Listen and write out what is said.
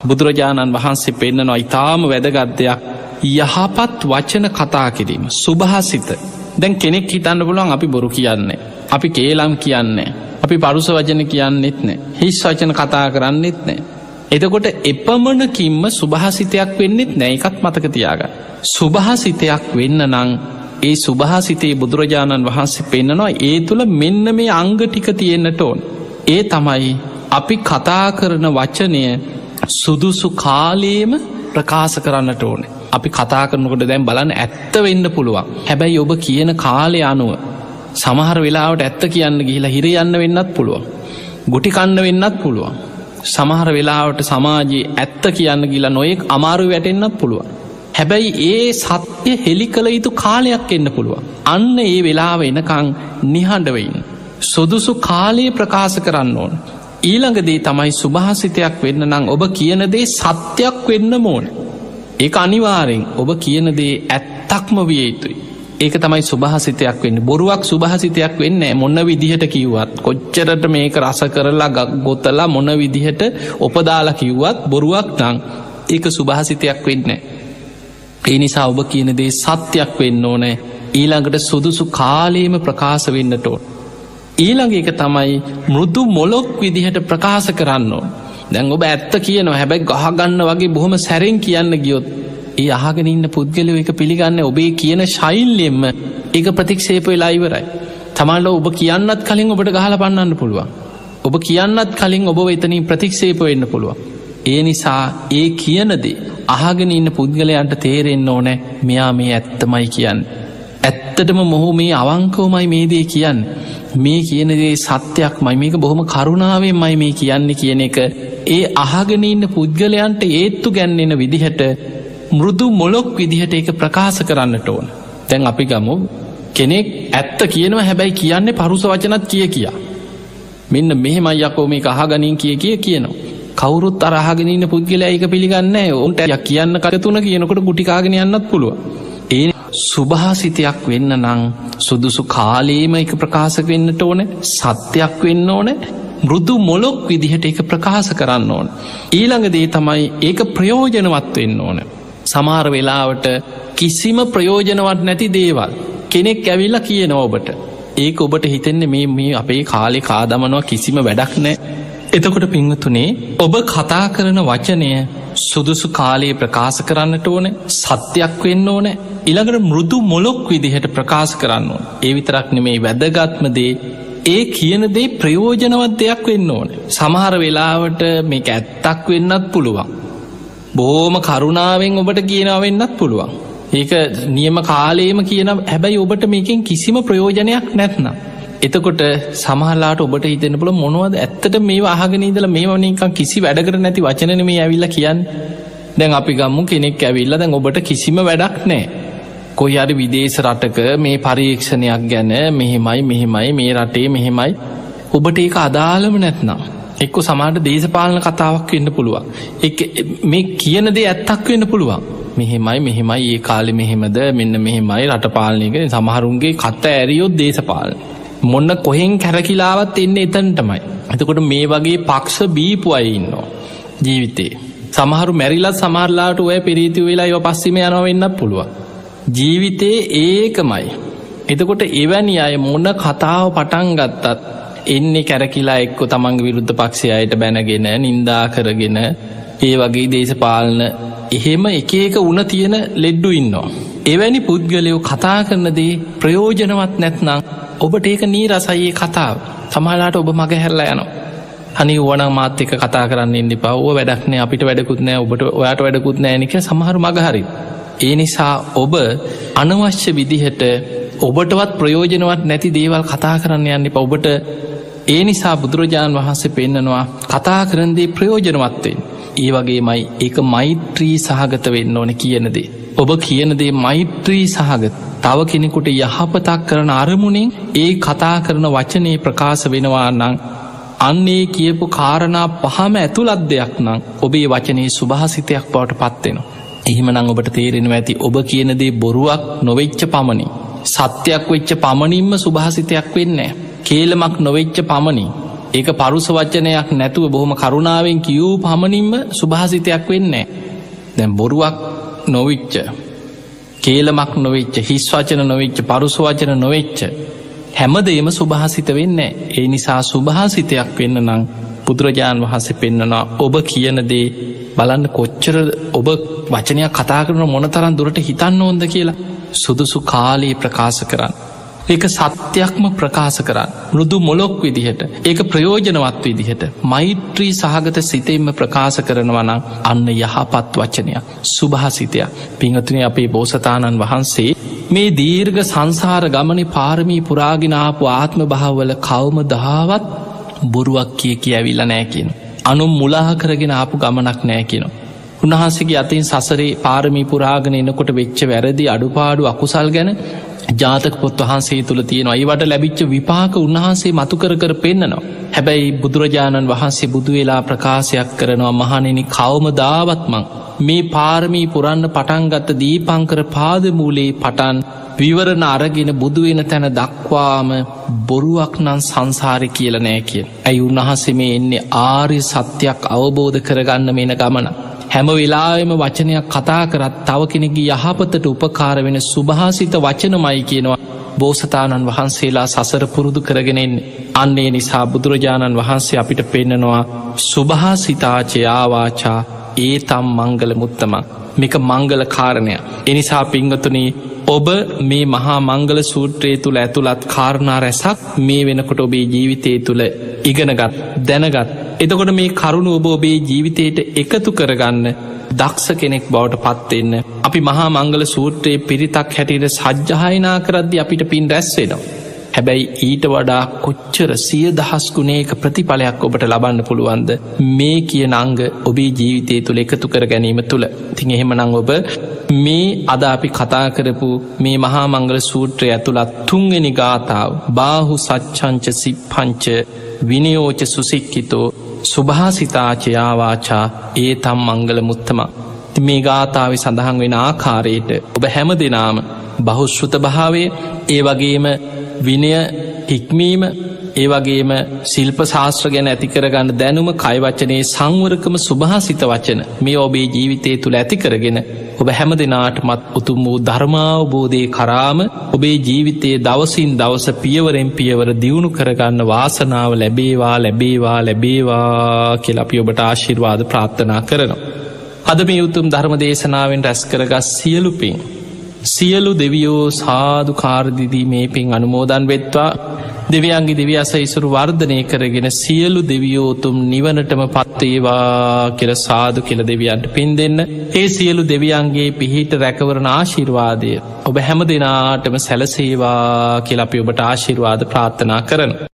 බුදුරජාණන් වහන්සේ පෙන්න්නනවා ඉතාම වැදගත්දයක් යහපත් වචන කතා කිරීම සුභහසිත දැන් කෙනෙක් හිතන්න පුලුවන් අපි බොරු කියන්නේ අපි කේලම් කියන්නේ අපි පරුස වචන කියන්නෙත් නෑ හිස් වචන කතා කරන්නෙත් නෑ. එතකොට එපමණකින්ම සුභහසිතයක් වෙන්නෙත් නෑකත් මතක තියාග සුභහසිතයක් වෙන්න නං ඒ සුභහසිතේ බුදුරජාණන් වහන්සේ පෙන්න්නනවා ඒ තුළ මෙන්න මේ අංග ටික තියෙන්න්නට ඕන්. ඒ තමයි අපි කතා කරන වචනය සුදුසු කාලයේම ප්‍රකාශ කරන්නට ඕන. අපි කතා කරනකොට දැම් බලන්න ඇත්ත වෙන්න පුළුවන්. හැබැයි ඔබ කියන කාලය අනුව සමහර වෙලාවට ඇත්ත කියන්න ගිහිලා හිර යන්න වෙන්නත් පුළුවන්. ගුටි කන්න වෙන්නත් පුළුවන්. සමහර වෙලාවට සමාජයේ ඇත්ත කියන්න ගිලා නොයෙක් අමාරු වැටෙන්න්නත් පුළුවන්. හැබැයි ඒ සත්‍යය හෙළි කළ යුතු කාලයක් එන්න පුළුවන්. අන්න ඒ වෙලාව එනකං නිහඬවයින් සුදුසු කාලයේ ප්‍රකාශ කරන්න ඕන. ඊළඟදේ තමයි සුභාසිතයක් වෙන්න නං ඔබ කියනදේ සත්‍යයක් වෙන්න මෝන ඒ අනිවාරෙන් ඔබ කියනදේ ඇත්තක්ම විය යුතුයි. ඒක තමයි සුභහසිතයක් වෙන්න. බොරුවක් සුභහසිතයක් වෙන්න මොන්න විදිහට කිව්වත් කොච්චරට මේක රස කරලා ගක් ගොත්තලා මොන විදිහට ඔපදාලා කිව්වත් බොරුවක් නං ඒක සුභහසිතයක් වෙන්න ඒ නිසා ඔබ කියනදේ සත්‍යයක් වෙන්න ඕනෑ. ඊළඟට සුදුසු කාලේම ප්‍රකාශ වෙන්නට ඕන. ඊළඟ එක තමයි මෘදු මොලොක් විදිහට ප්‍රකාශ කරන්න ඕන. දැන් ඔබ ඇත්ත කියනවා හැබැයි ගහගන්න වගේ බොහොම සැරෙන් කියන්න ගියොත් ඒ අහගෙන ඉන්න පුද්ගලව එක පිළිගන්න ඔබේ කියන ශෛල්ලෙම්ම ඒක ප්‍රතික්ෂේප වෙලා ඉවරයි. තමල්ල ඔබ කියන්නත් කලින් ඔබට ගහල පන්නන්න පුළුවන්. ඔබ කියන්නත් කලින් ඔබ එතනින් ප්‍රතික්ෂේප වෙන්න පුළුවන්. ඒ නිසා ඒ කියනදේ අහගෙන ඉන්න පුද්ගලයන්ට තේරෙන්න ඕනෑ මෙයා මේ ඇත්තමයි කියන්න. ඇත්තටම මොහු මේ අවංකෝමයි මේ දේ කියන්න. මේ කියනදේ සත්‍යයක් මයි මේක බොහොම කරුණාවෙන් මයි මේ කියන්න කියන එක. ඒ අහගෙන ඉන්න පුද්ගලයන්ට ඒත්තු ගැන්නෙන විදිහට මෘදු මොලොක් විදිහට ඒක ප්‍රකාශ කරන්නට ඕන. තැන් අපි ගමු. කෙනෙක් ඇත්ත කියනව හැබැයි කියන්නේ පරුස වචනත් කිය කියා. මෙන්න මෙහෙමයි යකෝ මේ අහගනින් කිය කිය කියනවා. කවුරුත් අරහගෙනන්න පුද්ගල ඒක පිළිගන්න ඔන්ට යක් කියන්න කරතුන කියනකොට ගුටිකාගෙන යන්නත් පුළුව ඒ සුභාසිතයක් වෙන්න නං සුදුසු කාලේම එක ප්‍රකාශ වෙන්නට ඕන සත්‍යයක් වෙන්න ඕන මෘදු මොලොක් විදිහට එක ප්‍රකාශ කරන්න ඕන. ඊළඟදේ තමයි ඒක ප්‍රයෝජනවත් වෙන්න ඕන. සමාර වෙලාවට කිසිම ප්‍රයෝජනවත් නැති දේවල් කෙනෙක් ඇවිල්ලා කියනව ඔබට. ඒක ඔබට හිතෙන්නේ මේ මේ අපේ කාලෙ කාදමනවා කිසිම වැඩක් නෑ එතකොට පිංහතුනේ ඔබ කතා කරන වචනය සුදුසු කාලයේ ප්‍රකාශ කරන්නට ඕන සත්‍යයක් වෙන්න ඕන ඉළඟට මෘදු මොලොක් විදිහට ප්‍රකාශ කරන්න ඕන. ඒ විතරක් නෙමේ වැදගත්මදේ ඒ කියන දේ ප්‍රයෝජනවත් දෙයක් වෙන්න ඕන. සමහර වෙලාවට මේ ඇත්තක් වෙන්නත් පුළුවන්. බෝම කරුණාවෙන් ඔබට කියනාව වෙන්නත් පුළුවන්. ඒක නියම කාලේම කියන හැබැයි ඔබට මේකෙන් කිසිම ප්‍රයෝජනයක් නැත්නම්. එතකොට සමහලාට ඔබට හිතෙන පුල මොනවද ඇත්තට මේ අහගෙනීදල මේ වනකම් කිසි වැඩකර නැති වචන මේ ඇවිල්ල කියන්න. දැන් අපි ගම්මු කෙනෙක් ඇවිල්ල දැන් ඔබට කිසිම වැඩක් නෑ කොයි අරි විදේශ රටක මේ පරීක්ෂණයක් ගැන මෙහෙමයි මෙහෙමයි මේ රටේ මෙහෙමයි. ඔබට ඒක අදාළම නැත්නම් එක්කො සමාට දේශපාලන කතාවක් වෙන්න පුළුවන්. මේ කියන දේ ඇත්තක් වෙන්න පුළුවන්. මෙහෙමයි මෙහෙමයි ඒ කාලෙ මෙහෙමද මෙන්න මෙහෙමයි රටපාලනයක සමහරුන්ගේ කත්ත ඇරියොත් දේශපාලන. මොන්න කොහෙන් කැරකිලාවත් එන්න එතන්ටමයි. එතකොට මේ වගේ පක්ෂ බීපු අයින්නවා ජීවිතේ. සමහරු මැරිලත් සමහරලාට ඔය පිරීති වෙලා යො පස්සිම යනවෙන්න පුළුවන්. ජීවිතේ ඒකමයි. එතකොට එවැනි අය මොන්න කතාව පටන් ගත්තත් එන්නේ කැරකිලා එක්කො තමන්ගේ විරුද්ධ පක්ෂය අයට බැනගෙන නින්දා කරගෙන ඒ වගේ දේශපාලන එහෙම එක එක උන තියෙන ලෙඩ්ඩු ඉන්නවා. එවැනි පුද්ගලයෝ කතා කරනදේ ප්‍රයෝජනවත් නැත්නම් ඔබට ඒක නී රසයේ කතාව සමහලාට ඔබ මග හැරලා යනවා. හනි ඕන මාත්‍යක කතා කරන්න ඉන්න පව්ව වැඩක්නෑ අපිට වැඩකුත්නෑ ඔබට ඔයාට වැඩකුත් නෑනික සමහරු මගහරි. ඒ නිසා ඔබ අනවශ්‍ය විදිහට ඔබටවත් ප්‍රයෝජනවත් නැති දේවල් කතා කරන්න යන්න ඔබට ඒ නිසා බුදුරජාණන් වහන්සේ පෙන්න්නනවා කතා කරන්දේ ප්‍රයෝජනවත්වෙන්. ඒ වගේමයි ඒක මෛත්‍රී සහගත වෙන්න ඕන කියනදේ. ඔබ කියනදේ මෛත්‍රී සහගත තව කෙනෙකුට යහපතක් කරන අරමුණින් ඒ කතා කරන වචනයේ ප්‍රකාශ වෙනවා නං අන්නේ කියපු කාරණා පහම ඇතුළත් දෙයක් නම් ඔබේ වචනයේ සුභාසිතයක් බවට පත්වෙනවා. එහෙමනං ඔබට තේරෙන ඇති ඔබ කියනදේ බොරුවක් නොවෙච්ච පමණි. සත්‍යයක් වෙච්ච පමණින්ම සුභාසිතයක් වෙන්නේ. කේලමක් නොවෙච්ච පමණි ඒක පරුස වච්චනයක් නැතුව බොහොම කරුණාවෙන් කියූ පමණින්ම සුභාසිතයක් වෙන්නේ. දැම් බොරුවක් නොවිච්ච. කේලමක් නොවෙච්ච හිස් වචන නොවෙච්ච පරුසවචන නොවෙච්ච. හැමදේම සුභාසිත වෙන්න ඒ නිසා සුභාසිතයක් වෙන්න නං බුදුරජාණන් වහන්සේ පෙන්න්නනවා ඔබ කියනදේ බලන්න කොච්චර ඔබ වචනයක් කතා කරන මොනතරන් දුරට හිතන්න ඕොන්ද කියලා සුදුසු කාලයේ ප්‍රකාශ කරන්න. ඒක සත්‍යයක්ම ප්‍රකාශ කරන්න මෘදු මොලොක් විදිහට ඒක ප්‍රයෝජනවත් විදිහට මෛත්‍රී සහගත සිතෙන්ම ප්‍රකාශ කරනවන අන්න යහපත් වචනයක් සුභාසිතයක් පිංහතුන අපේ බෝසතාණන් වහන්සේ මේ දීර්ග සංසාර ගමන පාරමී පුරාගෙනාපු ආත්ම භාවවල කවම දහාවත් බොරුවක් කිය කිය ඇවිල්ල නෑකිෙන. අනුම් මුලාහ කරගෙන ආපු ගමනක් නෑකිනවා. උන්වහන්සේගේ අතින් සසරේ පාරමී පුරාගෙන එනකොට වෙච්ච වැරදි අඩුපාඩු අකුසල් ගැන ජාතක පොත් වහන්සේ තුළ තියෙන අයිවට ලැබිච්ච විපාක උන්වහන්සේ මතුකර කර පෙන්න්නනවා. හැබැයි බුදුරජාණන් වහන්සේ බුදුවෙලා ප්‍රකාශයක් කරනවා මහනෙනි කවම දාවත්මං. මේ පාරමී පුරන්න පටන්ගත්ත දීපංකර පාදමූලේ පටන් විවරණ අරගෙන බුදුවෙන තැන දක්වාම බොරුවක් නන් සංසාරය කියල නෑ කිය. ඇයි උන්වහන්සේ මේ එන්නේ ආරි සත්‍යයක් අවබෝධ කරගන්න මෙන ගමන. හැම වෙලාම වචනයක් කතා කරත් තව කෙනෙකි යහපතට උපකාර වෙන සුභාසිත වචනමයි කියනවා බෝසතාණන් වහන්සේලා සසර පුරුදු කරගෙනෙන් අන්නේ නිසා බුදුරජාණන් වහන්සේ අපිට පෙන්නනවා සුභාසිතාචයාවාචා ඒ තම් මංගල මුත්තම. මේක මංගල කාරණය එනිසා පිංගතුනී ඔබ මේ මහා මංගල සූත්‍රයේ තුළ ඇතුළත් කාරණා රැසක් මේ වෙනකොට ඔබේ ජීවිතය තුළ ඉගෙනගත් දැනගත් එතකොට මේ කරුණු ඔබ ඔබේ ජීවිතයට එකතු කරගන්න දක්ෂ කෙනෙක් බවට පත්වෙන්න අපි මහා මංගල සූත්‍රයේ පිරිතක් හැටියට සජ්්‍යහයනා කරද්දි අපිට පින් රැස්වෙනවා. හැබැයි ඊට වඩා කොච්චර සිය දහස් ගුණේක ප්‍රතිඵලයක් ඔබට ලබන්න පුළුවන්ද? මේ කිය නංග ඔබේ ජීවිතය තුළ එකතු කර ගැනීම තුළ. තිං එහෙම නං ඔබ මේ අද අපි කතා කරපු මේ මහා මංගල සූත්‍රය ඇතුළත් තුන්වෙනි ගාථාව බාහු සච්චංච සිප්පංච විනියෝච සුසික්කිතෝ සුභාසිතාචයාවාචා ඒ තම් මංගල මුත්තම. මේ ගාථාව සඳහන් වෙන ආකාරයට ඔබ හැම දෙනාම බහුශ්ෘත භාවය ඒ වගේම විනය හික්මීම ඒ වගේම ශිල්ප ශාස්ත්‍ර ගැන ඇතිකරගන්න දැනුම කයිවචනයේ සංවරකම සුභාසිත වචන මේ ඔබේ ජීවිතය තුළ ඇතිකරගෙන ඔබ හැම දෙනාටමත් උතුම් වූ ධර්මාවබෝධය කරාම ඔබේ ජීවිතයේ දවසින් දවස පියවරෙන් පියවර දියුණු කරගන්න වාසනාව ලැබේවා ලැබේවා ලැබේවා කියලපි ඔබට ආශිර්වාද ප්‍රාර්ථනා කරනවා. අද මේ උතුම් ධර්ම දේශනාවෙන් රැස් කරගස් සියලුපින්. සියලු දෙවියෝ සාධු කාර්දිදී මේ පින් අනුමෝදන් වෙත්වා දෙවියන්ගේ දෙවි අස ඉසුරු වර්ධනය කරගෙන සියලු දෙවියෝතුම් නිවනටම පත්තේවා කෙර සාදු කෙල දෙවියන්ට පින් දෙන්න ඒ සියලු දෙවියන්ගේ පිහිට රැකවරණ ආශිර්වාදය ඔබ හැම දෙනාටම සැලසේවා කියලපි ඔබට ආශිර්වාද ප්‍රාර්ථනා කරන.